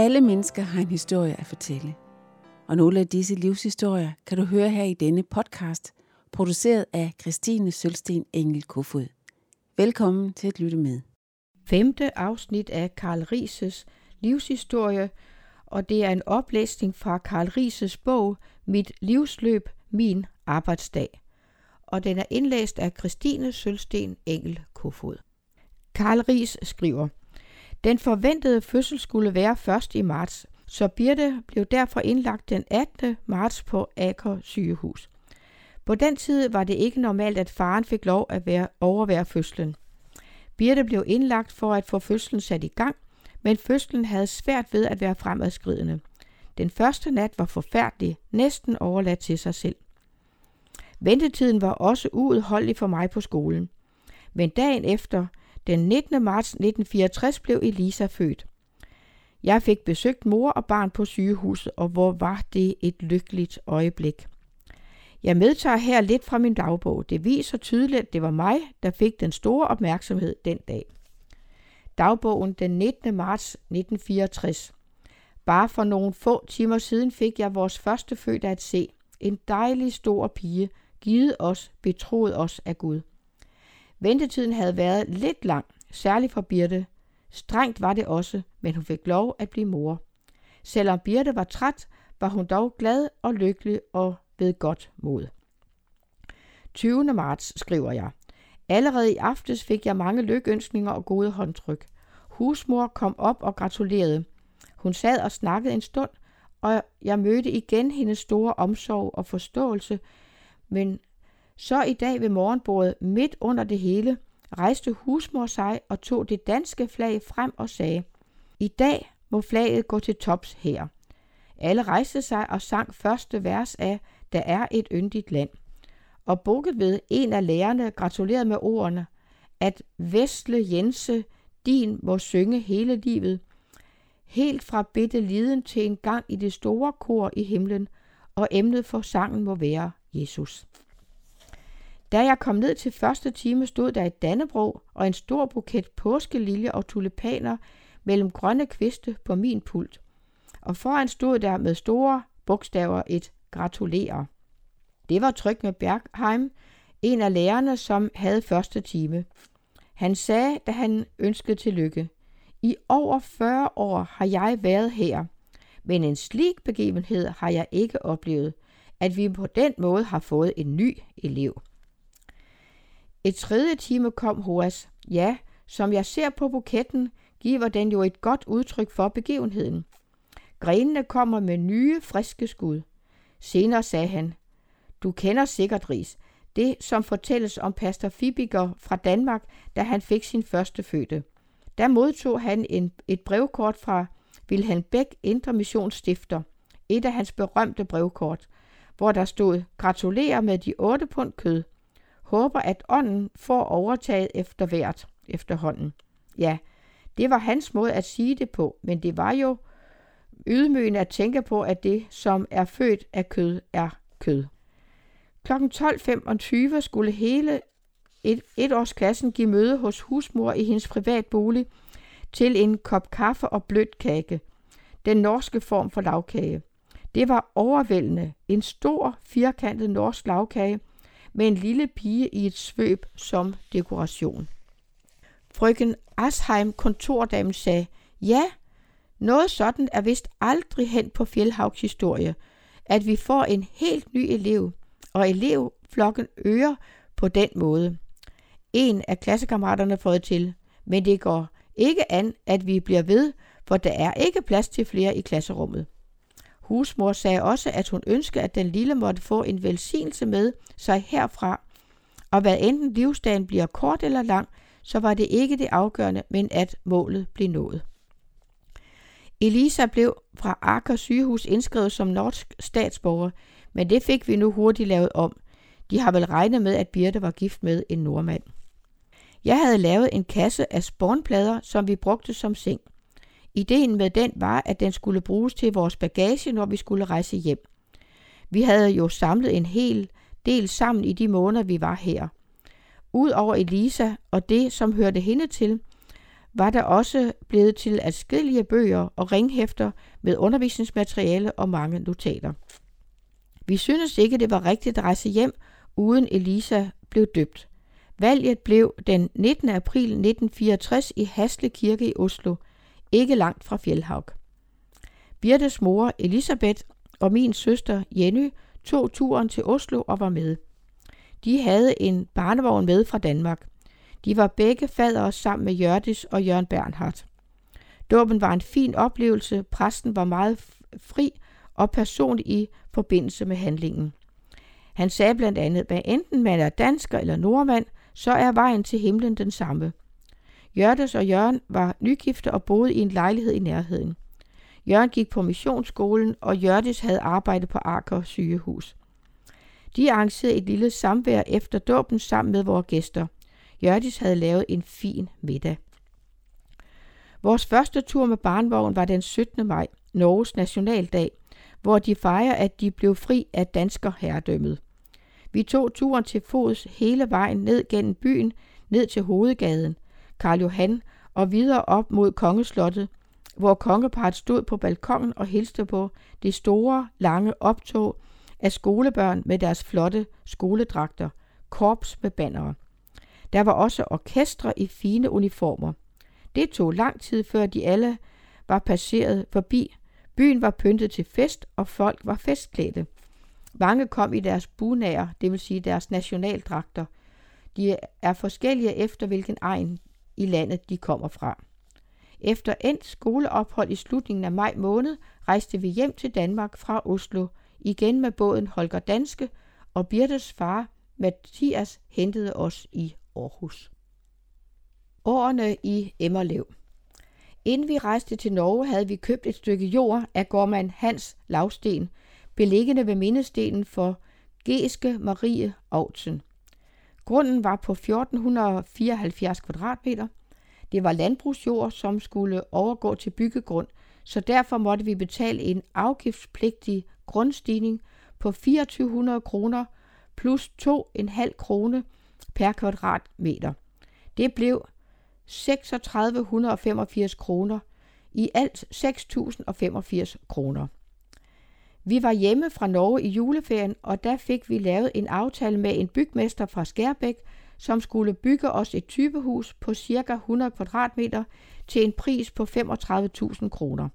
Alle mennesker har en historie at fortælle. Og nogle af disse livshistorier kan du høre her i denne podcast, produceret af Christine Sølsten Engel Kofod. Velkommen til at lytte med. Femte afsnit af Karl Rises livshistorie, og det er en oplæsning fra Karl Rises bog Mit livsløb, min arbejdsdag. Og den er indlæst af Christine Sølsten Engel Kofod. Karl Ries skriver, den forventede fødsel skulle være først i marts, så Birte blev derfor indlagt den 18. marts på Aker sygehus. På den tid var det ikke normalt, at faren fik lov at være, overvære fødslen. Birte blev indlagt for at få fødslen sat i gang, men fødslen havde svært ved at være fremadskridende. Den første nat var forfærdelig, næsten overladt til sig selv. Ventetiden var også uudholdelig for mig på skolen. Men dagen efter den 19. marts 1964 blev Elisa født. Jeg fik besøgt mor og barn på sygehuset, og hvor var det et lykkeligt øjeblik. Jeg medtager her lidt fra min dagbog. Det viser tydeligt, at det var mig, der fik den store opmærksomhed den dag. Dagbogen den 19. marts 1964. Bare for nogle få timer siden fik jeg vores første fødte at se. En dejlig stor pige, givet os, betroet os af Gud. Ventetiden havde været lidt lang, særligt for Birte. Strengt var det også, men hun fik lov at blive mor. Selvom Birte var træt, var hun dog glad og lykkelig og ved godt mod. 20. marts skriver jeg. Allerede i aftes fik jeg mange lykønskninger og gode håndtryk. Husmor kom op og gratulerede. Hun sad og snakkede en stund, og jeg mødte igen hendes store omsorg og forståelse, men så i dag ved morgenbordet, midt under det hele, rejste husmor sig og tog det danske flag frem og sagde, I dag må flaget gå til tops her. Alle rejste sig og sang første vers af Der er et yndigt land. Og ved en af lærerne, gratulerede med ordene, at Vestle Jense, din må synge hele livet, helt fra bitte liden til en gang i det store kor i himlen, og emnet for sangen må være Jesus. Da jeg kom ned til første time, stod der et dannebro og en stor buket påskeliljer og tulipaner mellem grønne kviste på min pult. Og foran stod der med store bogstaver et gratulerer. Det var tryk med Bergheim, en af lærerne, som havde første time. Han sagde, da han ønskede tillykke, i over 40 år har jeg været her, men en slik begivenhed har jeg ikke oplevet, at vi på den måde har fået en ny elev. Et tredje time kom Hoas. Ja, som jeg ser på buketten, giver den jo et godt udtryk for begivenheden. Grenene kommer med nye, friske skud. Senere sagde han, du kender sikkert Ris, det som fortælles om pastor Fibiger fra Danmark, da han fik sin første fødte. Der modtog han en, et brevkort fra Wilhelm Bæk, Indre Missionsstifter, et af hans berømte brevkort, hvor der stod, gratulerer med de otte pund kød, håber, at ånden får overtaget efter hvert efterhånden. Ja, det var hans måde at sige det på, men det var jo ydmygende at tænke på, at det, som er født af kød, er kød. Kl. 12.25 skulle hele et, etårsklassen give møde hos husmor i hendes privatbolig til en kop kaffe og blødt kage. Den norske form for lavkage. Det var overvældende. En stor, firkantet norsk lavkage med en lille pige i et svøb som dekoration. Frøken Asheim, kontordamen, sagde, ja, noget sådan er vist aldrig hen på Fjellhavs historie, at vi får en helt ny elev, og elevflokken øger på den måde. En af klassekammeraterne får det til, men det går ikke an, at vi bliver ved, for der er ikke plads til flere i klasserummet. Husmor sagde også, at hun ønskede, at den lille måtte få en velsignelse med sig herfra, og hvad enten livsdagen bliver kort eller lang, så var det ikke det afgørende, men at målet blev nået. Elisa blev fra Akker sygehus indskrevet som norsk statsborger, men det fik vi nu hurtigt lavet om. De har vel regnet med, at Birte var gift med en nordmand. Jeg havde lavet en kasse af spornplader, som vi brugte som seng. Ideen med den var, at den skulle bruges til vores bagage, når vi skulle rejse hjem. Vi havde jo samlet en hel del sammen i de måneder, vi var her. Udover Elisa og det, som hørte hende til, var der også blevet til adskillige bøger og ringhæfter med undervisningsmateriale og mange notater. Vi synes ikke, det var rigtigt at rejse hjem, uden Elisa blev døbt. Valget blev den 19. april 1964 i Hasle Kirke i Oslo, ikke langt fra Fjellhaug. Birtes mor Elisabeth og min søster Jenny tog turen til Oslo og var med. De havde en barnevogn med fra Danmark. De var begge fadere sammen med Jørdis og Jørgen Bernhardt. Dåben var en fin oplevelse, præsten var meget fri og personlig i forbindelse med handlingen. Han sagde blandt andet, at enten man er dansker eller nordmand, så er vejen til himlen den samme. Jørdes og Jørgen var nygifte og boede i en lejlighed i nærheden. Jørgen gik på missionsskolen, og Jørdis havde arbejde på Aker sygehus. De arrangerede et lille samvær efter dåben sammen med vores gæster. Jørdis havde lavet en fin middag. Vores første tur med barnvogn var den 17. maj, Norges nationaldag, hvor de fejrer, at de blev fri af dansker herredømmet. Vi tog turen til fods hele vejen ned gennem byen, ned til hovedgaden, Karl Johan og videre op mod kongeslottet, hvor kongeparet stod på balkongen og hilste på det store, lange optog af skolebørn med deres flotte skoledragter, korps med bannere. Der var også orkestre i fine uniformer. Det tog lang tid, før de alle var passeret forbi. Byen var pyntet til fest, og folk var festklædte. Mange kom i deres bunager, det vil sige deres nationaldragter. De er forskellige efter hvilken egen i landet de kommer fra. Efter endt skoleophold i slutningen af maj måned rejste vi hjem til Danmark fra Oslo, igen med båden Holger Danske, og Birtes far Mathias hentede os i Aarhus. Årene i Emmerlev Inden vi rejste til Norge, havde vi købt et stykke jord af gårdmand Hans Lavsten, beliggende ved mindestenen for Geske Marie Autsen. Grunden var på 1474 kvadratmeter. Det var landbrugsjord, som skulle overgå til byggegrund, så derfor måtte vi betale en afgiftspligtig grundstigning på 2400 kroner plus 2,5 krone per kvadratmeter. Det blev 3685 kroner, i alt 6085 kroner. Vi var hjemme fra Norge i juleferien, og der fik vi lavet en aftale med en bygmester fra Skærbæk, som skulle bygge os et typehus på ca. 100 kvadratmeter til en pris på 35.000 kroner.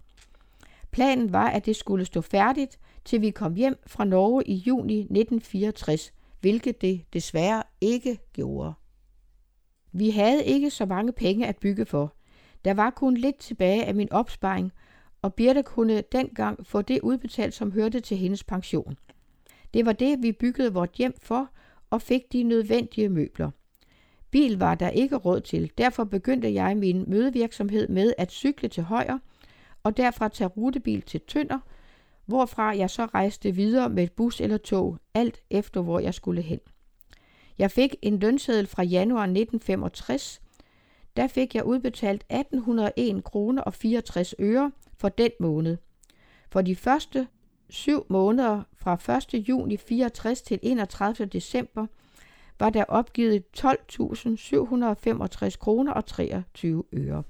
Planen var, at det skulle stå færdigt, til vi kom hjem fra Norge i juni 1964, hvilket det desværre ikke gjorde. Vi havde ikke så mange penge at bygge for. Der var kun lidt tilbage af min opsparing, og Birte kunne dengang få det udbetalt, som hørte til hendes pension. Det var det, vi byggede vort hjem for, og fik de nødvendige møbler. Bil var der ikke råd til, derfor begyndte jeg min mødevirksomhed med at cykle til højre, og derfra tage rutebil til Tønder, hvorfra jeg så rejste videre med bus eller tog, alt efter hvor jeg skulle hen. Jeg fik en lønseddel fra januar 1965. Der fik jeg udbetalt 1801 kroner og 64 øre for den måned. For de første syv måneder fra 1. juni 64 til 31. december var der opgivet 12.765 kroner og 23 øre.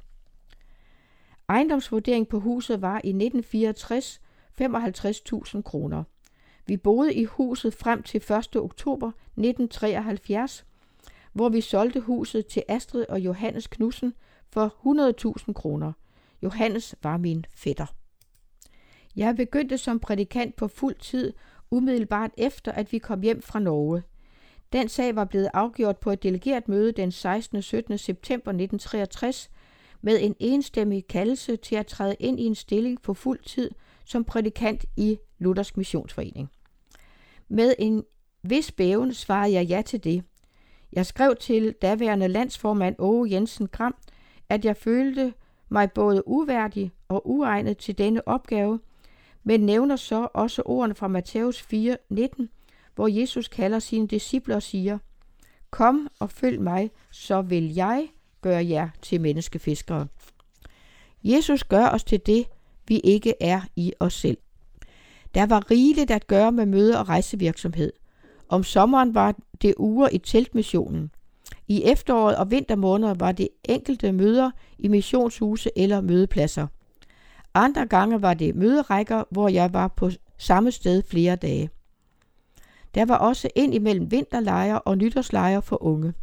Ejendomsvurdering på huset var i 1964 55.000 kroner. Vi boede i huset frem til 1. oktober 1973, hvor vi solgte huset til Astrid og Johannes Knudsen for 100.000 kroner. Johannes var min fætter. Jeg begyndte som prædikant på fuld tid umiddelbart efter, at vi kom hjem fra Norge. Den sag var blevet afgjort på et delegeret møde den 16. og 17. september 1963 med en enstemmig kaldelse til at træde ind i en stilling på fuld tid som prædikant i Luthersk Missionsforening. Med en vis bæven svarede jeg ja til det. Jeg skrev til daværende landsformand Åge Jensen Gram, at jeg følte mig både uværdig og uegnet til denne opgave, men nævner så også ordene fra Matthæus 4, 19, hvor Jesus kalder sine disciple og siger, Kom og følg mig, så vil jeg gøre jer til menneskefiskere. Jesus gør os til det, vi ikke er i os selv. Der var rigeligt at gøre med møde- og rejsevirksomhed. Om sommeren var det uger i teltmissionen. I efteråret og vintermåneder var det enkelte møder i missionshuse eller mødepladser. Andre gange var det møderækker, hvor jeg var på samme sted flere dage. Der var også ind imellem vinterlejre og nytårslejre for unge.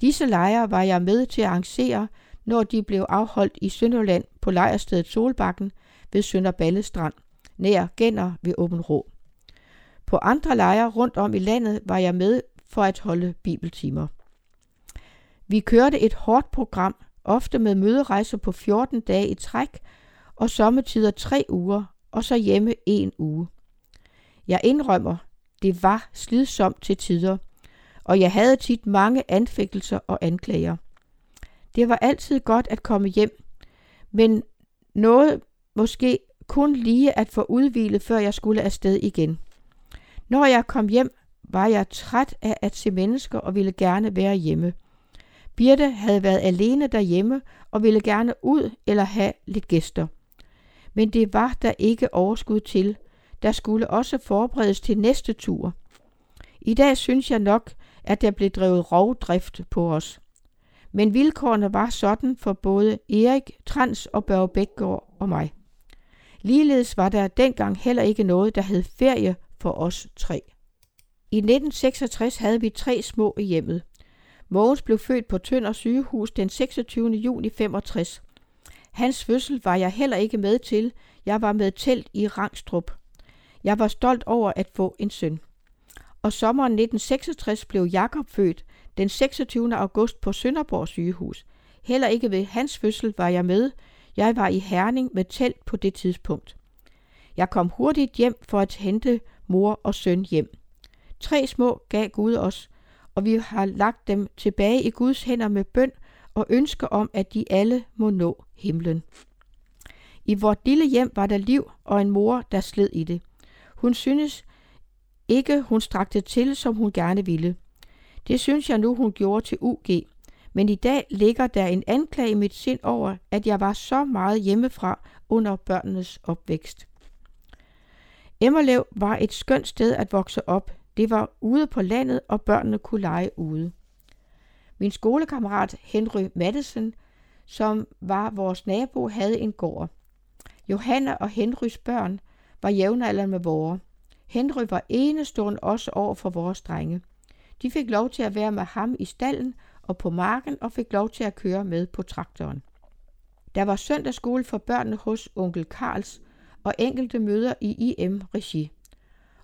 Disse lejre var jeg med til at arrangere, når de blev afholdt i Sønderland på lejrstedet Solbakken ved Sønderballe Strand, nær Gænder ved Åben Rå. På andre lejre rundt om i landet var jeg med for at holde bibeltimer. Vi kørte et hårdt program, ofte med møderejser på 14 dage i træk, og sommetider tre uger, og så hjemme en uge. Jeg indrømmer, det var slidsomt til tider, og jeg havde tit mange anfægtelser og anklager. Det var altid godt at komme hjem, men noget måske kun lige at få udvilet, før jeg skulle afsted igen. Når jeg kom hjem, var jeg træt af at se mennesker og ville gerne være hjemme. Birte havde været alene derhjemme og ville gerne ud eller have lidt gæster. Men det var der ikke overskud til. Der skulle også forberedes til næste tur. I dag synes jeg nok, at der blev drevet rovdrift på os. Men vilkårene var sådan for både Erik, Trans og Børge Bækgaard og mig. Ligeledes var der dengang heller ikke noget, der hed ferie for os tre. I 1966 havde vi tre små i hjemmet. Mogens blev født på Tønder sygehus den 26. juni 65. Hans fødsel var jeg heller ikke med til. Jeg var med telt i Rangstrup. Jeg var stolt over at få en søn. Og sommeren 1966 blev Jakob født den 26. august på Sønderborg sygehus. Heller ikke ved hans fødsel var jeg med. Jeg var i Herning med telt på det tidspunkt. Jeg kom hurtigt hjem for at hente mor og søn hjem. Tre små gav Gud os, og vi har lagt dem tilbage i Guds hænder med bøn og ønsker om, at de alle må nå himlen. I vort lille hjem var der liv og en mor, der sled i det. Hun synes ikke, hun strakte til, som hun gerne ville. Det synes jeg nu, hun gjorde til UG. Men i dag ligger der en anklage i mit sind over, at jeg var så meget hjemmefra under børnenes opvækst. Emmerlev var et skønt sted at vokse op. Det var ude på landet, og børnene kunne lege ude. Min skolekammerat Henry Madison, som var vores nabo, havde en gård. Johanna og Henrys børn var jævnaldrende med vores. Henry var enestående også over for vores drenge. De fik lov til at være med ham i stallen og på marken og fik lov til at køre med på traktoren. Der var søndagsskole for børnene hos onkel Karls og enkelte møder i IM-regi.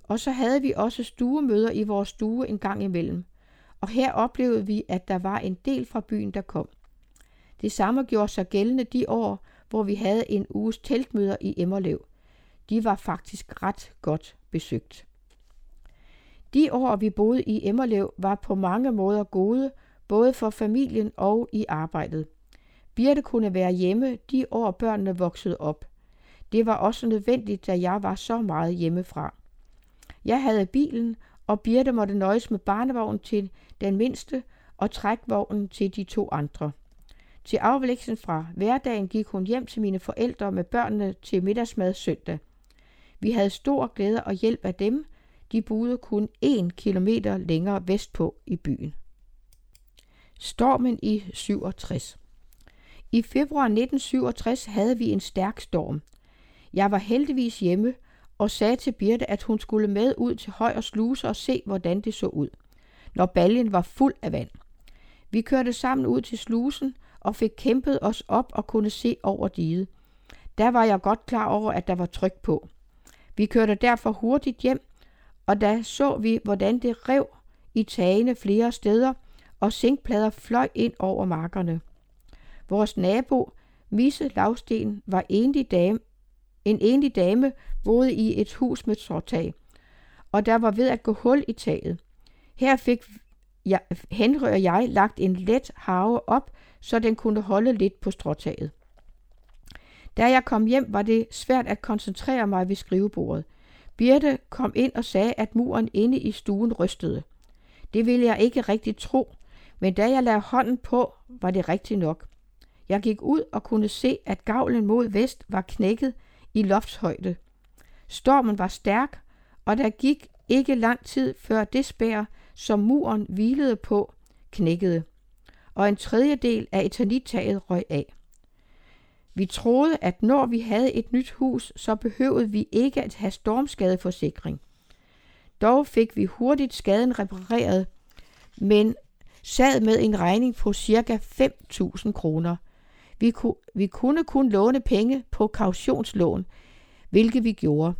Og så havde vi også stuemøder i vores stue en gang imellem. Og her oplevede vi, at der var en del fra byen, der kom. Det samme gjorde sig gældende de år, hvor vi havde en uges teltmøder i Emmerlev. De var faktisk ret godt besøgt. De år, vi boede i Emmerlev, var på mange måder gode, både for familien og i arbejdet. Birte kunne være hjemme de år, børnene voksede op. Det var også nødvendigt, da jeg var så meget hjemmefra. Jeg havde bilen, og Birte måtte nøjes med barnevognen til den mindste og trækvognen til de to andre. Til afvæksten fra hverdagen gik hun hjem til mine forældre med børnene til middagsmad søndag. Vi havde stor glæde og hjælp af dem. De boede kun en kilometer længere vestpå i byen. Stormen i 67 I februar 1967 havde vi en stærk storm. Jeg var heldigvis hjemme og sagde til Birte, at hun skulle med ud til høj og sluse og se, hvordan det så ud, når baljen var fuld af vand. Vi kørte sammen ud til slusen og fik kæmpet os op og kunne se over diget. Der var jeg godt klar over, at der var tryk på. Vi kørte derfor hurtigt hjem, og da så vi, hvordan det rev i tagene flere steder, og zinkplader fløj ind over markerne. Vores nabo, Misse Lavsten, var enlig dame, en enlig dame boede i et hus med tråtag, og der var ved at gå hul i taget. Her fik jeg, Henry og jeg lagt en let have op, så den kunne holde lidt på stråtaget. Da jeg kom hjem, var det svært at koncentrere mig ved skrivebordet. Birte kom ind og sagde, at muren inde i stuen rystede. Det ville jeg ikke rigtig tro, men da jeg lagde hånden på, var det rigtigt nok. Jeg gik ud og kunne se, at gavlen mod vest var knækket i loftshøjde. Stormen var stærk, og der gik ikke lang tid før det spær, som muren hvilede på, knækkede. og en tredjedel af eternittaget røg af. Vi troede, at når vi havde et nyt hus, så behøvede vi ikke at have stormskadeforsikring. Dog fik vi hurtigt skaden repareret, men sad med en regning på ca. 5.000 kroner. Vi, ku, vi kunne kun låne penge på kautionslån, hvilket vi gjorde.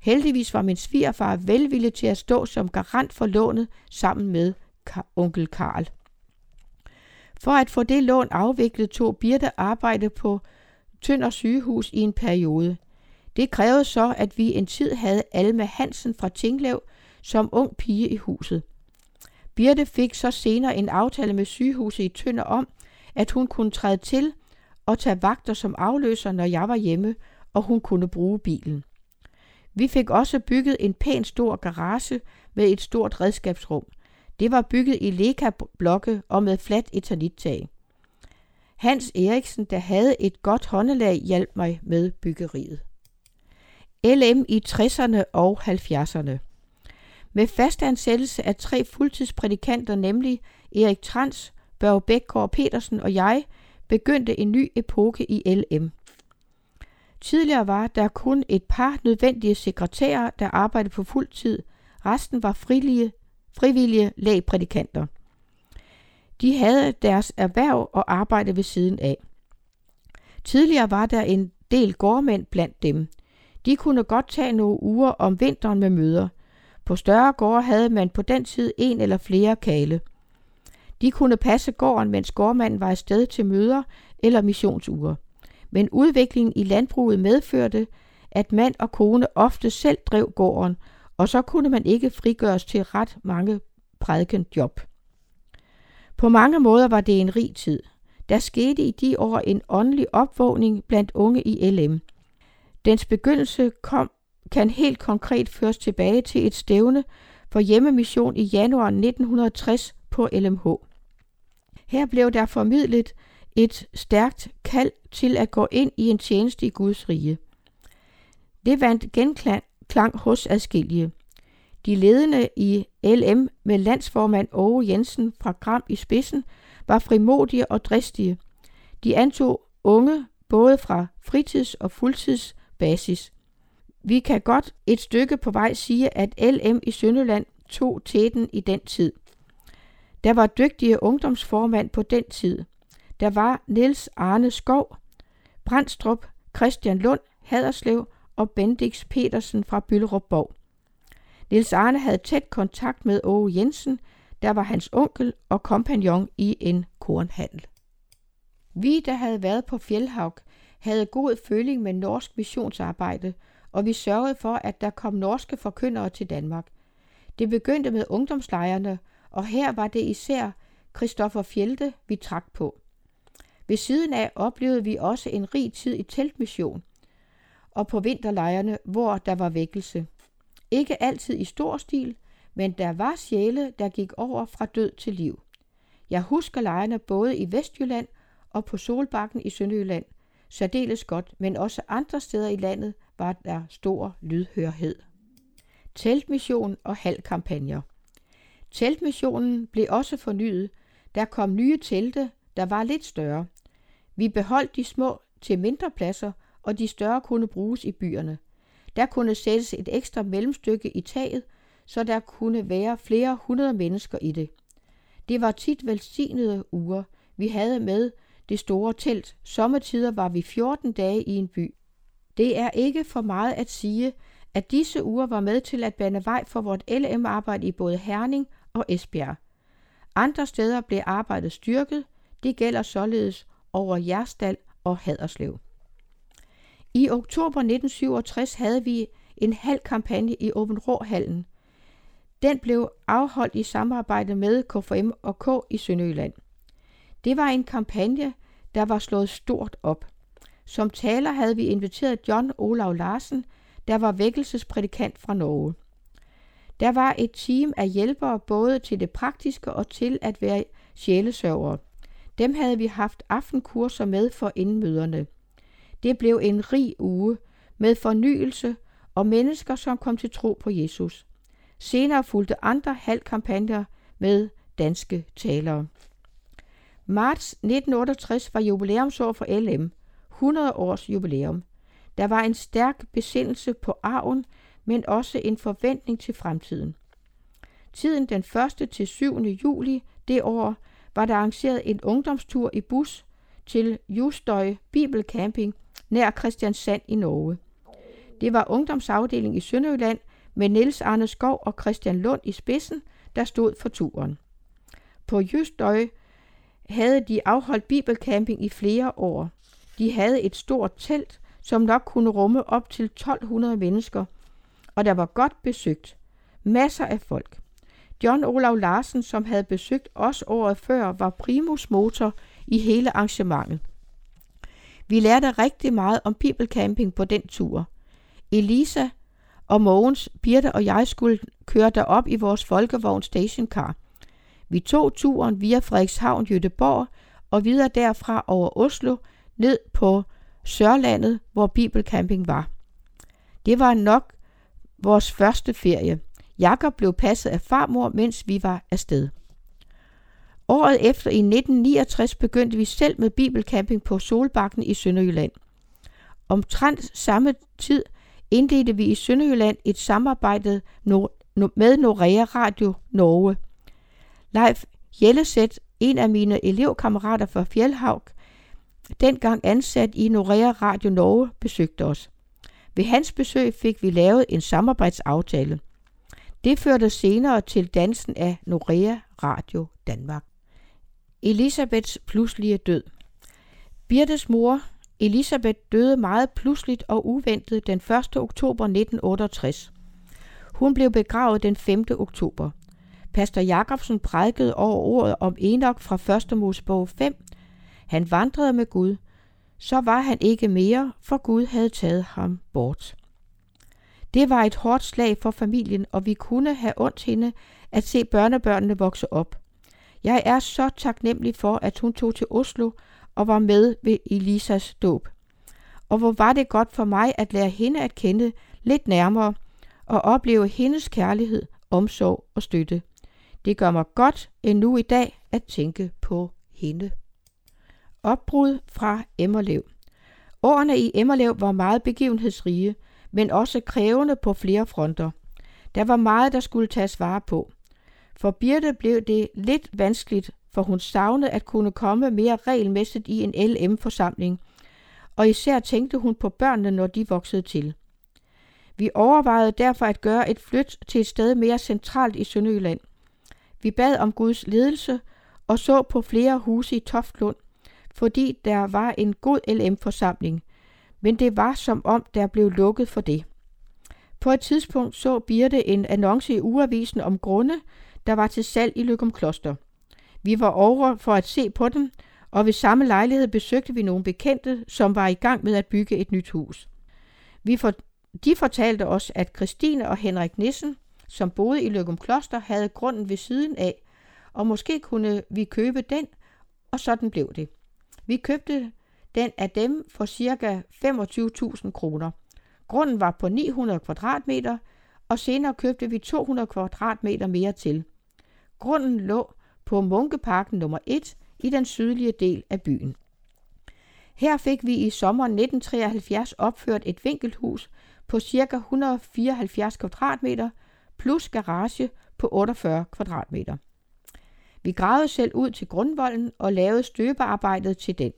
Heldigvis var min svigerfar velvillig til at stå som garant for lånet sammen med onkel Karl. For at få det lån afviklet tog Birte arbejde på Tønder sygehus i en periode. Det krævede så, at vi en tid havde Alma Hansen fra Tinglev som ung pige i huset. Birte fik så senere en aftale med sygehuset i Tønder om, at hun kunne træde til og tage vagter som afløser, når jeg var hjemme, og hun kunne bruge bilen. Vi fik også bygget en pæn stor garage med et stort redskabsrum. Det var bygget i Leka-blokke og med fladt etanittag. Hans Eriksen, der havde et godt håndelag, hjalp mig med byggeriet. LM i 60'erne og 70'erne. Med fastansættelse af tre fuldtidsprædikanter, nemlig Erik Trans, Børge Bækgaard Petersen og jeg, begyndte en ny epoke i LM. Tidligere var der kun et par nødvendige sekretærer, der arbejdede på fuld tid. Resten var frivillige, frivillige lægprædikanter. De havde deres erhverv og arbejde ved siden af. Tidligere var der en del gårdmænd blandt dem. De kunne godt tage nogle uger om vinteren med møder. På større gårde havde man på den tid en eller flere kale. De kunne passe gården, mens gårdmanden var afsted til møder eller missionsuger. Men udviklingen i landbruget medførte, at mand og kone ofte selv drev gården, og så kunne man ikke frigøres til ret mange prædikenjob. På mange måder var det en rig tid. Der skete i de år en åndelig opvågning blandt unge i LM. Dens begyndelse kom, kan helt konkret føres tilbage til et stævne for hjemmemission i januar 1960 på LMH. Her blev der formidlet et stærkt kald til at gå ind i en tjeneste i Guds rige. Det vandt genklang hos adskillige. De ledende i LM med landsformand Åge Jensen fra Gram i spidsen var frimodige og dristige. De antog unge både fra fritids- og fuldtidsbasis. Vi kan godt et stykke på vej sige, at LM i Sønderland tog tæten i den tid. Der var dygtige ungdomsformand på den tid. Der var Niels Arne Skov, Brandstrup, Christian Lund, Haderslev og Bendix Petersen fra Byllerupborg. Nils Niels Arne havde tæt kontakt med Åge Jensen, der var hans onkel og kompagnon i en kornhandel. Vi, der havde været på Fjellhavg, havde god føling med norsk missionsarbejde, og vi sørgede for, at der kom norske forkyndere til Danmark. Det begyndte med ungdomslejrene, og her var det især Christoffer Fjelte, vi trak på. Ved siden af oplevede vi også en rig tid i teltmission og på vinterlejrene, hvor der var vækkelse. Ikke altid i stor stil, men der var sjæle, der gik over fra død til liv. Jeg husker lejrene både i Vestjylland og på Solbakken i Sønderjylland. Særdeles godt, men også andre steder i landet var der stor lydhørhed. Teltmission og halvkampagner. Teltmissionen blev også fornyet. Der kom nye telte, der var lidt større. Vi beholdt de små til mindre pladser, og de større kunne bruges i byerne. Der kunne sættes et ekstra mellemstykke i taget, så der kunne være flere hundrede mennesker i det. Det var tit velsignede uger, vi havde med det store telt. Sommetider var vi 14 dage i en by. Det er ikke for meget at sige, at disse uger var med til at bane vej for vort LM-arbejde i både Herning og Esbjerg. Andre steder blev arbejdet styrket. Det gælder således over Jerstal og Haderslev. I oktober 1967 havde vi en halv kampagne i Åben Råhallen. Den blev afholdt i samarbejde med KFM og K i Sønderjylland. Det var en kampagne, der var slået stort op. Som taler havde vi inviteret John Olav Larsen, der var vækkelsesprædikant fra Norge. Der var et team af hjælpere både til det praktiske og til at være sjælesørgere. Dem havde vi haft aftenkurser med for indmøderne. Det blev en rig uge med fornyelse og mennesker, som kom til tro på Jesus. Senere fulgte andre halvkampagner med danske talere. Marts 1968 var jubilæumsår for LM, 100 års jubilæum. Der var en stærk besindelse på arven, men også en forventning til fremtiden. Tiden den 1. til 7. juli det år var der arrangeret en ungdomstur i bus til Justøj Bibelcamping nær Christiansand i Norge. Det var ungdomsafdeling i Sønderjylland med Niels Arne Skov og Christian Lund i spidsen, der stod for turen. På Justøj havde de afholdt bibelcamping i flere år. De havde et stort telt, som nok kunne rumme op til 1200 mennesker, og der var godt besøgt. Masser af folk. John Olav Larsen, som havde besøgt os året før, var primus motor i hele arrangementet. Vi lærte rigtig meget om bibelcamping på den tur. Elisa og Mogens, Birte og jeg skulle køre derop i vores folkevogn stationcar. Vi tog turen via Frederikshavn, Jødeborg og videre derfra over Oslo ned på Sørlandet, hvor bibelcamping var. Det var nok vores første ferie. Jakob blev passet af farmor, mens vi var afsted. Året efter i 1969 begyndte vi selv med bibelcamping på Solbakken i Sønderjylland. Omtrent samme tid indledte vi i Sønderjylland et samarbejde med Norea Radio Norge. Leif Jellesæt, en af mine elevkammerater fra Fjellhavn, dengang ansat i Norea Radio Norge, besøgte os. Ved hans besøg fik vi lavet en samarbejdsaftale. Det førte senere til dansen af Norea Radio Danmark. Elisabeths pludselige død Birtes mor, Elisabeth, døde meget pludseligt og uventet den 1. oktober 1968. Hun blev begravet den 5. oktober. Pastor Jakobsen prædikede over ordet om Enoch fra 1. Mosebog 5. Han vandrede med Gud. Så var han ikke mere, for Gud havde taget ham bort. Det var et hårdt slag for familien, og vi kunne have ondt hende at se børnebørnene vokse op. Jeg er så taknemmelig for, at hun tog til Oslo og var med ved Elisas dåb. Og hvor var det godt for mig at lære hende at kende lidt nærmere og opleve hendes kærlighed, omsorg og støtte. Det gør mig godt endnu i dag at tænke på hende. Opbrud fra Emmerlev Årene i Emmerlev var meget begivenhedsrige, men også krævende på flere fronter. Der var meget, der skulle tages vare på. For Birte blev det lidt vanskeligt, for hun savnede at kunne komme mere regelmæssigt i en LM-forsamling, og især tænkte hun på børnene, når de voksede til. Vi overvejede derfor at gøre et flyt til et sted mere centralt i Sønderjylland. Vi bad om Guds ledelse og så på flere huse i Toftlund, fordi der var en god LM-forsamling, men det var som om, der blev lukket for det. På et tidspunkt så Birte en annonce i ugeavisen om grunde, der var til salg i Løgum Kloster. Vi var over for at se på dem, og ved samme lejlighed besøgte vi nogle bekendte, som var i gang med at bygge et nyt hus. Vi for, de fortalte os, at Christine og Henrik Nissen, som boede i Løgum Kloster, havde grunden ved siden af, og måske kunne vi købe den, og sådan blev det. Vi købte den af dem for ca. 25.000 kroner. Grunden var på 900 kvadratmeter, og senere købte vi 200 kvadratmeter mere til. Grunden lå på Munkeparken nummer 1 i den sydlige del af byen. Her fik vi i sommeren 1973 opført et vinkelhus på ca. 174 kvadratmeter plus garage på 48 kvadratmeter. Vi gravede selv ud til grundvolden og lavede støbearbejdet til den.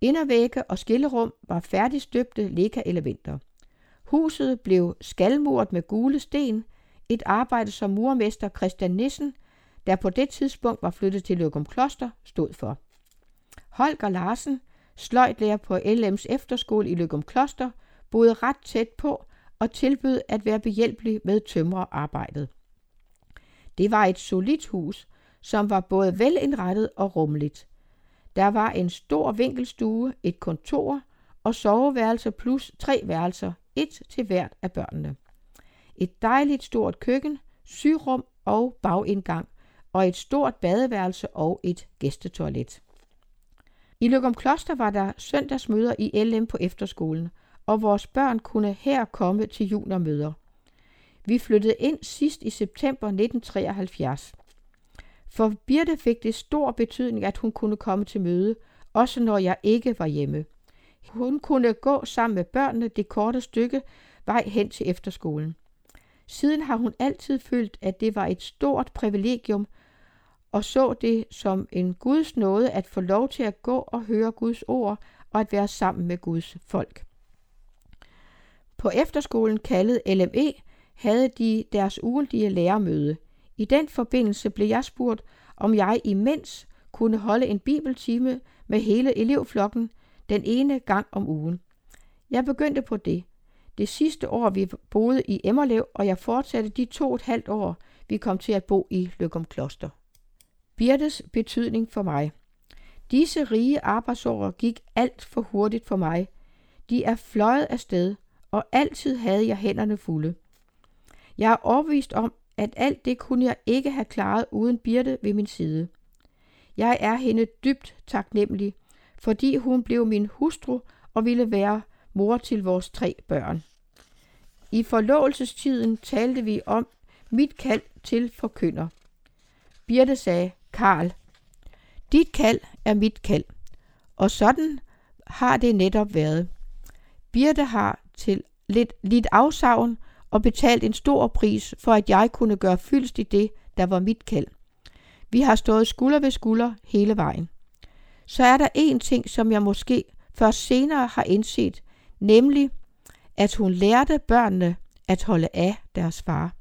Indervægge og skillerum var færdigstøbte leka-elementer. Huset blev skalmuret med gule sten, et arbejde som murmester Christian Nissen, der på det tidspunkt var flyttet til Løgum Kloster, stod for. Holger Larsen, sløjtlærer på LM's efterskole i Løgum Kloster, boede ret tæt på og tilbød at være behjælpelig med tømrerarbejdet. Det var et solidt hus, som var både velindrettet og rummeligt. Der var en stor vinkelstue, et kontor og soveværelse plus tre værelser, et til hvert af børnene. Et dejligt stort køkken, syrum og bagindgang, og et stort badeværelse og et gæstetoilet. I Løgum Kloster var der søndagsmøder i LM på efterskolen, og vores børn kunne her komme til juniormøder. Vi flyttede ind sidst i september 1973. For Birte fik det stor betydning, at hun kunne komme til møde, også når jeg ikke var hjemme. Hun kunne gå sammen med børnene det korte stykke vej hen til efterskolen. Siden har hun altid følt, at det var et stort privilegium, og så det som en Guds nåde at få lov til at gå og høre Guds ord og at være sammen med Guds folk. På efterskolen kaldet LME havde de deres ugentlige lærermøde. I den forbindelse blev jeg spurgt, om jeg imens kunne holde en bibeltime med hele elevflokken den ene gang om ugen. Jeg begyndte på det. Det sidste år, vi boede i Emmerlev, og jeg fortsatte de to og et halvt år, vi kom til at bo i Løgum Kloster. Birtes betydning for mig. Disse rige arbejdsår gik alt for hurtigt for mig. De er fløjet afsted, og altid havde jeg hænderne fulde. Jeg er overvist om, at alt det kunne jeg ikke have klaret uden Birte ved min side. Jeg er hende dybt taknemmelig, fordi hun blev min hustru og ville være mor til vores tre børn. I forlovelsestiden talte vi om mit kald til forkynder. Birte sagde, Karl, dit kald er mit kald, og sådan har det netop været. Birte har til lidt, lidt afsavn og betalt en stor pris for, at jeg kunne gøre fyldst i det, der var mit kald. Vi har stået skulder ved skulder hele vejen. Så er der en ting, som jeg måske først senere har indset, nemlig at hun lærte børnene at holde af deres far.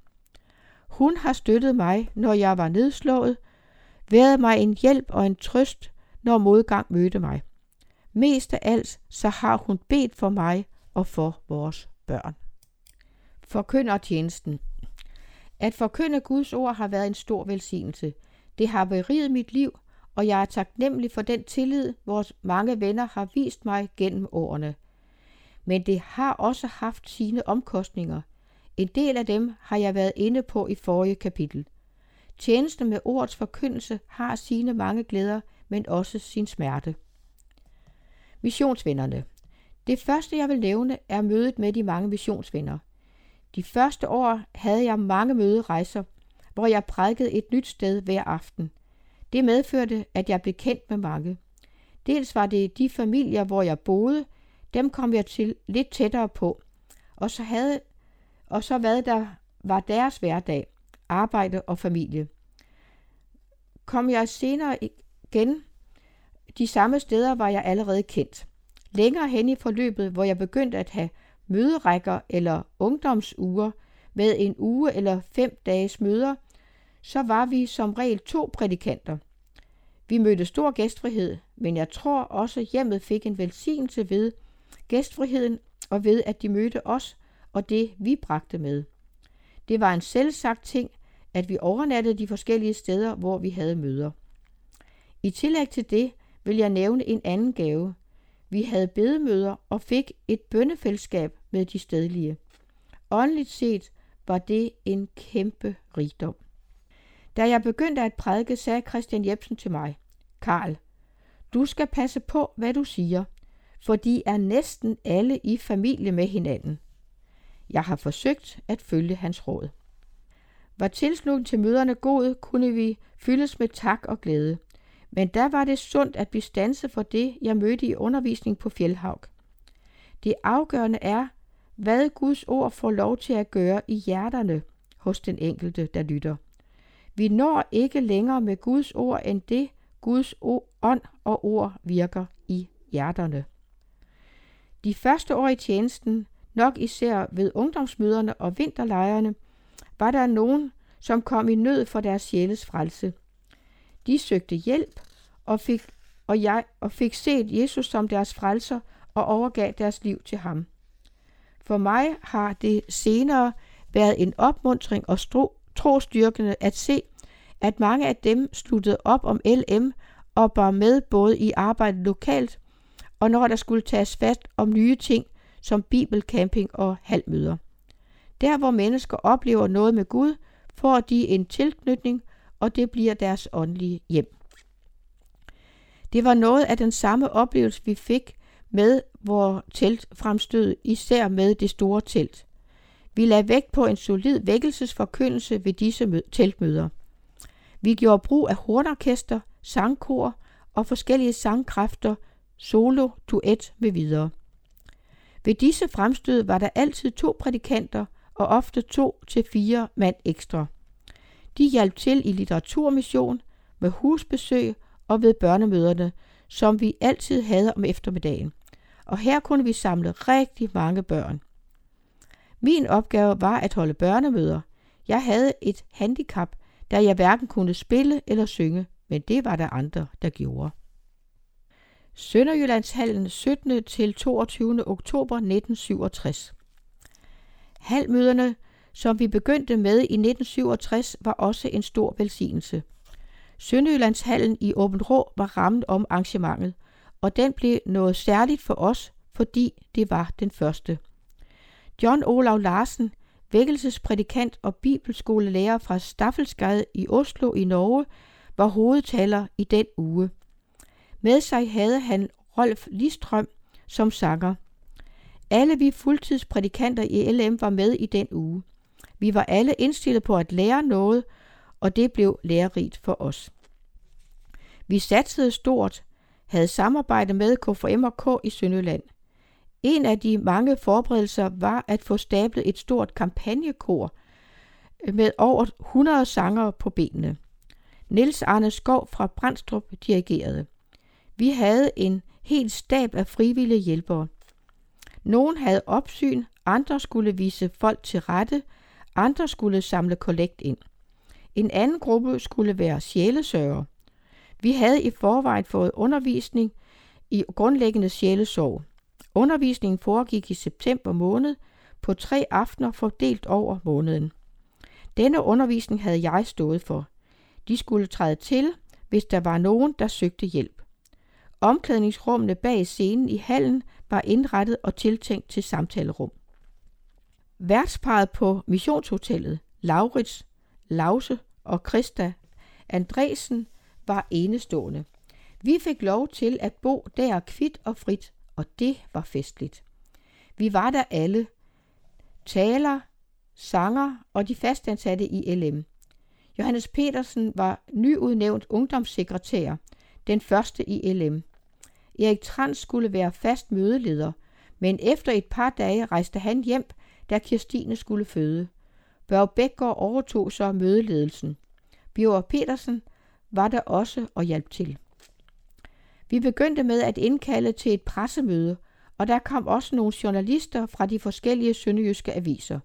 Hun har støttet mig, når jeg var nedslået, været mig en hjælp og en trøst, når modgang mødte mig. Mest af alt så har hun bedt for mig og for vores børn. Forkynder tjenesten. At forkynde Guds ord har været en stor velsignelse. Det har beriget mit liv, og jeg er taknemmelig for den tillid, vores mange venner har vist mig gennem årene. Men det har også haft sine omkostninger. En del af dem har jeg været inde på i forrige kapitel. Tjenesten med ordets forkyndelse har sine mange glæder, men også sin smerte. Missionsvennerne. Det første, jeg vil nævne, er mødet med de mange missionsvenner. De første år havde jeg mange møderejser, hvor jeg prædikede et nyt sted hver aften. Det medførte, at jeg blev kendt med mange. Dels var det de familier, hvor jeg boede, dem kom jeg til lidt tættere på. Og så, havde, og så hvad der var deres hverdag, arbejde og familie. Kom jeg senere igen de samme steder var jeg allerede kendt. Længere hen i forløbet, hvor jeg begyndte at have møderækker eller ungdomsuger med en uge eller fem dages møder, så var vi som regel to prædikanter. Vi mødte stor gæstfrihed, men jeg tror også hjemmet fik en velsignelse ved gæstfriheden og ved, at de mødte os og det, vi bragte med. Det var en selvsagt ting, at vi overnattede de forskellige steder, hvor vi havde møder. I tillæg til det vil jeg nævne en anden gave. Vi havde bedemøder og fik et bønnefællesskab med de stedlige. Åndeligt set var det en kæmpe rigdom. Da jeg begyndte at prædike, sagde Christian Jebsen til mig, Karl, du skal passe på, hvad du siger, for de er næsten alle i familie med hinanden. Jeg har forsøgt at følge hans råd. Var tilslutningen til møderne god, kunne vi fyldes med tak og glæde. Men der var det sundt at blive stanset for det, jeg mødte i undervisning på Fjellhavg. Det afgørende er, hvad Guds ord får lov til at gøre i hjerterne hos den enkelte, der lytter. Vi når ikke længere med Guds ord end det, Guds ånd og ord virker i hjerterne. De første år i tjenesten, nok især ved ungdomsmøderne og vinterlejrene, var der nogen, som kom i nød for deres sjæles frelse. De søgte hjælp og fik, og jeg, og fik set Jesus som deres frelser og overgav deres liv til ham. For mig har det senere været en opmuntring og trostyrkende at se, at mange af dem sluttede op om LM og var med både i arbejdet lokalt og når der skulle tages fast om nye ting som bibelcamping og halvmøder. Der hvor mennesker oplever noget med Gud, får de en tilknytning, og det bliver deres åndelige hjem. Det var noget af den samme oplevelse, vi fik med vores telt fremstød, især med det store telt. Vi lagde vægt på en solid vækkelsesforkyndelse ved disse teltmøder. Vi gjorde brug af hornorkester, sangkor og forskellige sangkræfter, solo, duet med videre. Ved disse fremstød var der altid to prædikanter og ofte to til fire mand ekstra. De hjalp til i litteraturmission, med husbesøg og ved børnemøderne, som vi altid havde om eftermiddagen. Og her kunne vi samle rigtig mange børn. Min opgave var at holde børnemøder. Jeg havde et handicap, da jeg hverken kunne spille eller synge, men det var der andre, der gjorde. Sønderjyllandshallen 17. til 22. oktober 1967. Halmøderne, som vi begyndte med i 1967, var også en stor velsignelse. Sønderjyllandshallen i Åben Rå var rammet om arrangementet, og den blev noget særligt for os, fordi det var den første. John Olav Larsen, vækkelsesprædikant og bibelskolelærer fra Staffelsgade i Oslo i Norge, var hovedtaler i den uge. Med sig havde han Rolf Listrøm som sanger. Alle vi fuldtidsprædikanter i LM var med i den uge. Vi var alle indstillet på at lære noget, og det blev lærerigt for os. Vi satsede stort, havde samarbejde med KFM og K i Sønderland. En af de mange forberedelser var at få stablet et stort kampagnekor øh, med over 100 sanger på benene. Niels Arne Skov fra Brandstrup dirigerede. Vi havde en helt stab af frivillige hjælpere. Nogen havde opsyn, andre skulle vise folk til rette, andre skulle samle kollekt ind. En anden gruppe skulle være sjælesørger. Vi havde i forvejen fået undervisning i grundlæggende sjælesorg. Undervisningen foregik i september måned på tre aftener fordelt over måneden. Denne undervisning havde jeg stået for. De skulle træde til, hvis der var nogen, der søgte hjælp. Omklædningsrummene bag scenen i hallen var indrettet og tiltænkt til samtalerum. Værtsparet på missionshotellet, Laurits, Lause og Christa Andresen, var enestående. Vi fik lov til at bo der kvit og frit, og det var festligt. Vi var der alle. Taler, sanger og de fastansatte i LM. Johannes Petersen var nyudnævnt ungdomssekretær, den første i LM. Erik Trans skulle være fast mødeleder, men efter et par dage rejste han hjem, da Kirstine skulle føde. Børge Bækgaard overtog så mødeledelsen. Bjørn Petersen var der også og hjalp til. Vi begyndte med at indkalde til et pressemøde, og der kom også nogle journalister fra de forskellige sønderjyske aviser.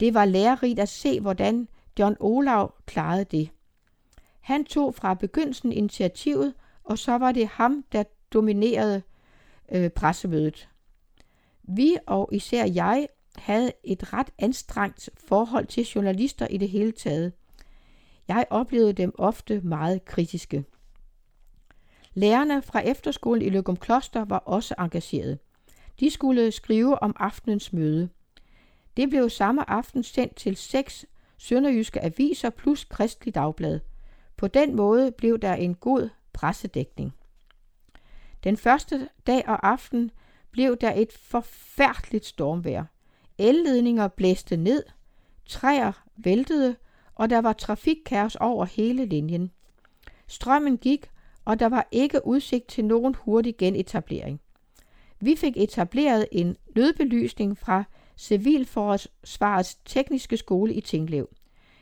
Det var lærerigt at se, hvordan John Olav klarede det. Han tog fra begyndelsen initiativet, og så var det ham, der dominerede øh, pressemødet. Vi og især jeg havde et ret anstrengt forhold til journalister i det hele taget. Jeg oplevede dem ofte meget kritiske. Lærerne fra efterskolen i Løgum Kloster var også engagerede. De skulle skrive om aftenens møde. Det blev samme aften sendt til seks sønderjyske aviser plus Kristelig Dagblad. På den måde blev der en god pressedækning. Den første dag og aften blev der et forfærdeligt stormvejr. Elledninger blæste ned, træer væltede, og der var trafikkaos over hele linjen. Strømmen gik, og der var ikke udsigt til nogen hurtig genetablering. Vi fik etableret en nødbelysning fra Civilforsvarets tekniske skole i Tinglev.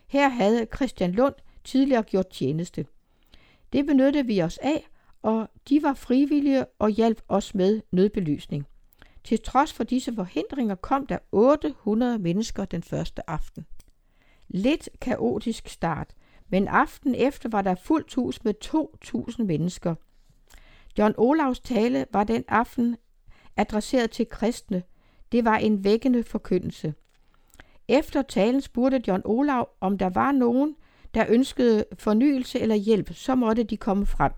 Her havde Christian Lund tidligere gjort tjeneste. Det benyttede vi os af, og de var frivillige og hjalp os med nødbelysning. Til trods for disse forhindringer kom der 800 mennesker den første aften. Lidt kaotisk start, men aften efter var der fuldt hus med 2.000 mennesker. John Olavs tale var den aften adresseret til kristne. Det var en vækkende forkyndelse. Efter talen spurgte John Olav, om der var nogen, der ønskede fornyelse eller hjælp, så måtte de komme frem.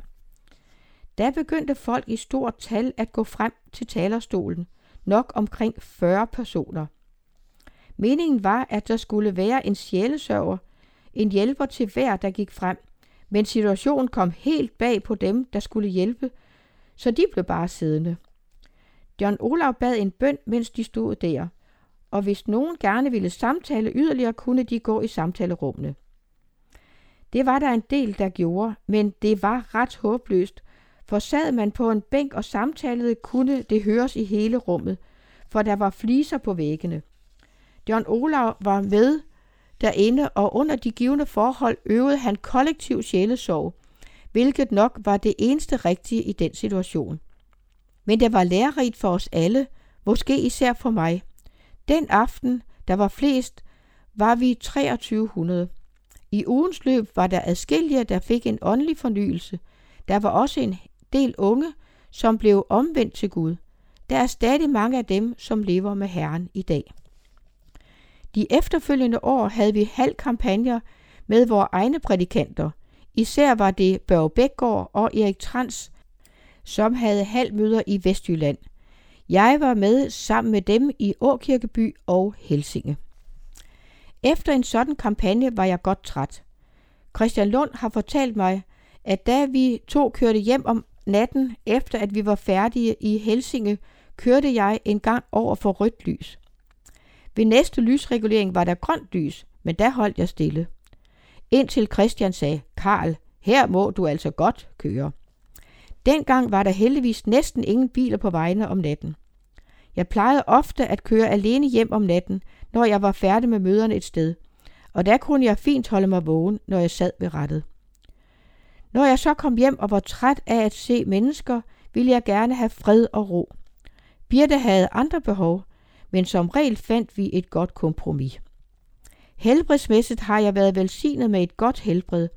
Da begyndte folk i stort tal at gå frem til talerstolen, nok omkring 40 personer. Meningen var, at der skulle være en sjælesørger, en hjælper til hver, der gik frem, men situationen kom helt bag på dem, der skulle hjælpe, så de blev bare siddende. John Olav bad en bøn, mens de stod der, og hvis nogen gerne ville samtale yderligere, kunne de gå i samtalerummene. Det var der en del, der gjorde, men det var ret håbløst, for sad man på en bænk og samtalede, kunne det høres i hele rummet, for der var fliser på væggene. John Olav var med derinde, og under de givende forhold øvede han kollektiv sjælesorg, hvilket nok var det eneste rigtige i den situation. Men det var lærerigt for os alle, måske især for mig. Den aften, der var flest, var vi 2300. I ugens løb var der adskillige, der fik en åndelig fornyelse. Der var også en del unge, som blev omvendt til Gud. Der er stadig mange af dem, som lever med Herren i dag. De efterfølgende år havde vi halv kampagner med vores egne prædikanter. Især var det Børge Bækgaard og Erik Trans, som havde halvmøder i Vestjylland. Jeg var med sammen med dem i Åkirkeby og Helsinge. Efter en sådan kampagne var jeg godt træt. Christian Lund har fortalt mig, at da vi to kørte hjem om natten, efter at vi var færdige i Helsinge, kørte jeg en gang over for rødt lys. Ved næste lysregulering var der grønt lys, men der holdt jeg stille. Indtil Christian sagde, Karl, her må du altså godt køre. Dengang var der heldigvis næsten ingen biler på vejene om natten. Jeg plejede ofte at køre alene hjem om natten, når jeg var færdig med møderne et sted, og der kunne jeg fint holde mig vågen, når jeg sad ved rettet. Når jeg så kom hjem og var træt af at se mennesker, ville jeg gerne have fred og ro. Birte havde andre behov, men som regel fandt vi et godt kompromis. Helbredsmæssigt har jeg været velsignet med et godt helbred,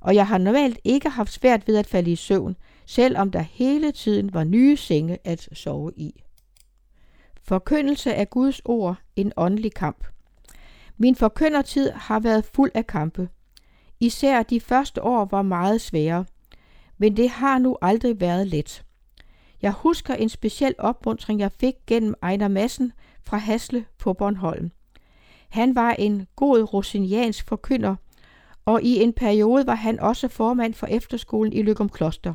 og jeg har normalt ikke haft svært ved at falde i søvn, selvom der hele tiden var nye senge at sove i. Forkyndelse af Guds ord en åndelig kamp. Min forkyndertid har været fuld af kampe. Især de første år var meget svære, men det har nu aldrig været let. Jeg husker en speciel opmuntring, jeg fik gennem Ejner Madsen fra Hasle på Bornholm. Han var en god rosiniansk forkynder, og i en periode var han også formand for efterskolen i Lykum Kloster.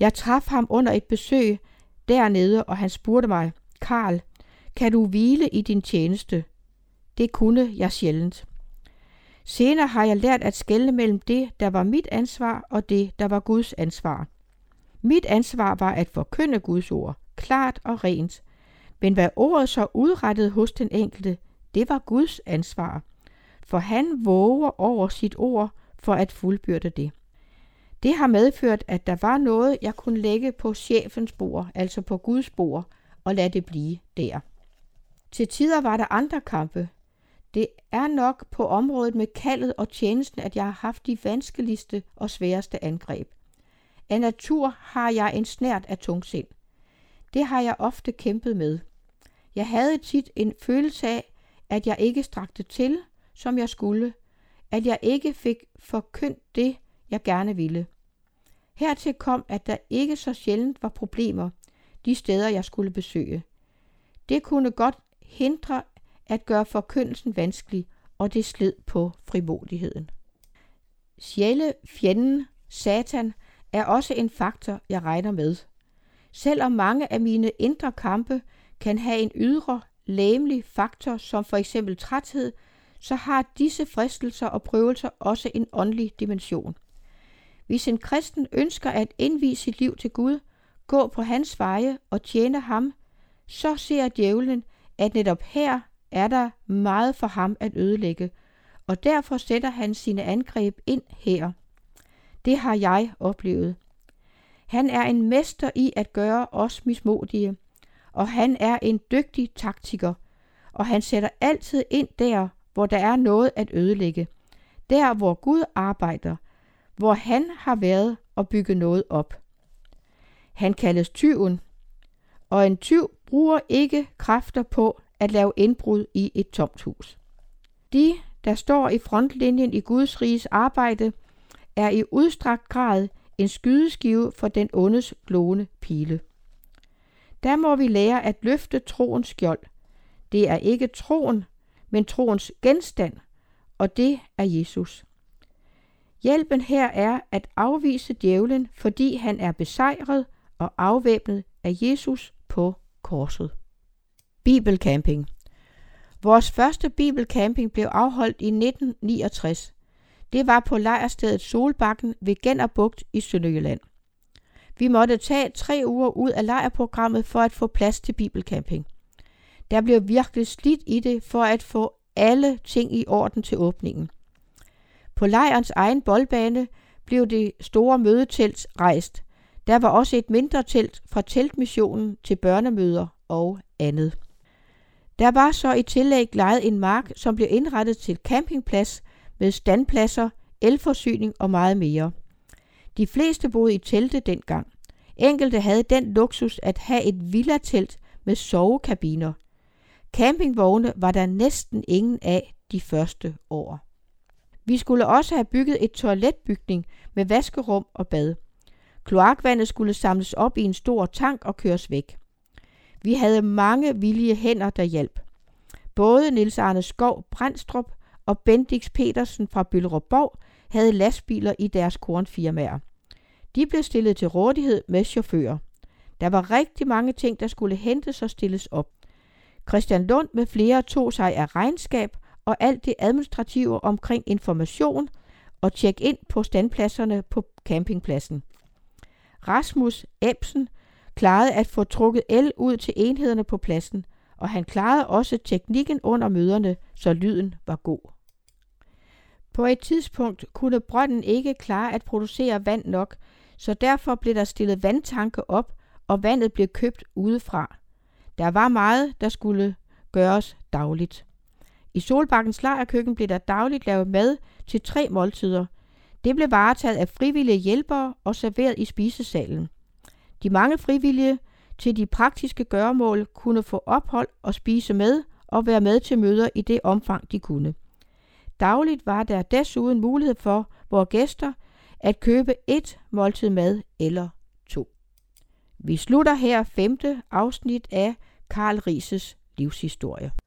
Jeg traf ham under et besøg dernede, og han spurgte mig, Karl, kan du hvile i din tjeneste? Det kunne jeg sjældent. Senere har jeg lært at skelne mellem det, der var mit ansvar, og det, der var Guds ansvar. Mit ansvar var at forkynde Guds ord, klart og rent. Men hvad ordet så udrettede hos den enkelte, det var Guds ansvar. For han våger over sit ord for at fuldbyrde det. Det har medført, at der var noget, jeg kunne lægge på chefens bord, altså på Guds bord, og lade det blive der. Til tider var der andre kampe. Det er nok på området med kaldet og tjenesten, at jeg har haft de vanskeligste og sværeste angreb. Af natur har jeg en snært af tungsind. Det har jeg ofte kæmpet med. Jeg havde tit en følelse af, at jeg ikke strakte til, som jeg skulle, at jeg ikke fik forkyndt det, jeg gerne ville. Hertil kom, at der ikke så sjældent var problemer de steder, jeg skulle besøge. Det kunne godt hindre at gøre forkyndelsen vanskelig, og det sled på frimodigheden. Sjæle, fjenden, satan, er også en faktor, jeg regner med. Selvom mange af mine indre kampe kan have en ydre, læmelig faktor, som for eksempel træthed, så har disse fristelser og prøvelser også en åndelig dimension. Hvis en kristen ønsker at indvise sit liv til Gud, gå på hans veje og tjene ham, så ser djævlen, at netop her er der meget for ham at ødelægge, og derfor sætter han sine angreb ind her. Det har jeg oplevet. Han er en mester i at gøre os mismodige, og han er en dygtig taktiker, og han sætter altid ind der, hvor der er noget at ødelægge. Der, hvor Gud arbejder, hvor han har været og bygget noget op. Han kaldes tyven, og en tyv bruger ikke kræfter på at lave indbrud i et tomt hus. De, der står i frontlinjen i Guds riges arbejde, er i udstrakt grad en skydeskive for den ondes glående pile. Der må vi lære at løfte troens skjold. Det er ikke troen, men troens genstand, og det er Jesus. Hjælpen her er at afvise djævlen, fordi han er besejret og afvæbnet af Jesus på korset. Bibelcamping Vores første bibelcamping blev afholdt i 1969. Det var på lejrstedet Solbakken ved Gennerbugt i Sønderjylland. Vi måtte tage tre uger ud af lejrprogrammet for at få plads til bibelcamping. Der blev virkelig slidt i det for at få alle ting i orden til åbningen. På lejrens egen boldbane blev det store mødetelt rejst. Der var også et mindre telt fra teltmissionen til børnemøder og andet. Der var så i tillæg lejet en mark, som blev indrettet til campingplads med standpladser, elforsyning og meget mere. De fleste boede i telte dengang. Enkelte havde den luksus at have et villatelt med sovekabiner. Campingvogne var der næsten ingen af de første år. Vi skulle også have bygget et toiletbygning med vaskerum og bad. Kloakvandet skulle samles op i en stor tank og køres væk. Vi havde mange villige hænder, der hjalp. Både Nils Arne Skov Brandstrup og Bendix Petersen fra Byllerborg havde lastbiler i deres kornfirmaer. De blev stillet til rådighed med chauffører. Der var rigtig mange ting, der skulle hentes og stilles op. Christian Lund med flere tog sig af regnskab og alt det administrative omkring information og tjek ind på standpladserne på campingpladsen. Rasmus Ebsen klarede at få trukket el ud til enhederne på pladsen, og han klarede også teknikken under møderne, så lyden var god. På et tidspunkt kunne brønden ikke klare at producere vand nok, så derfor blev der stillet vandtanke op, og vandet blev købt udefra. Der var meget, der skulle gøres dagligt. I Solbakkens lejrkøkken blev der dagligt lavet mad til tre måltider. Det blev varetaget af frivillige hjælpere og serveret i spisesalen. De mange frivillige til de praktiske gøremål kunne få ophold og spise med og være med til møder i det omfang, de kunne. Dagligt var der desuden mulighed for vores gæster at købe et måltid mad eller to. Vi slutter her femte afsnit af Karl Rises livshistorie.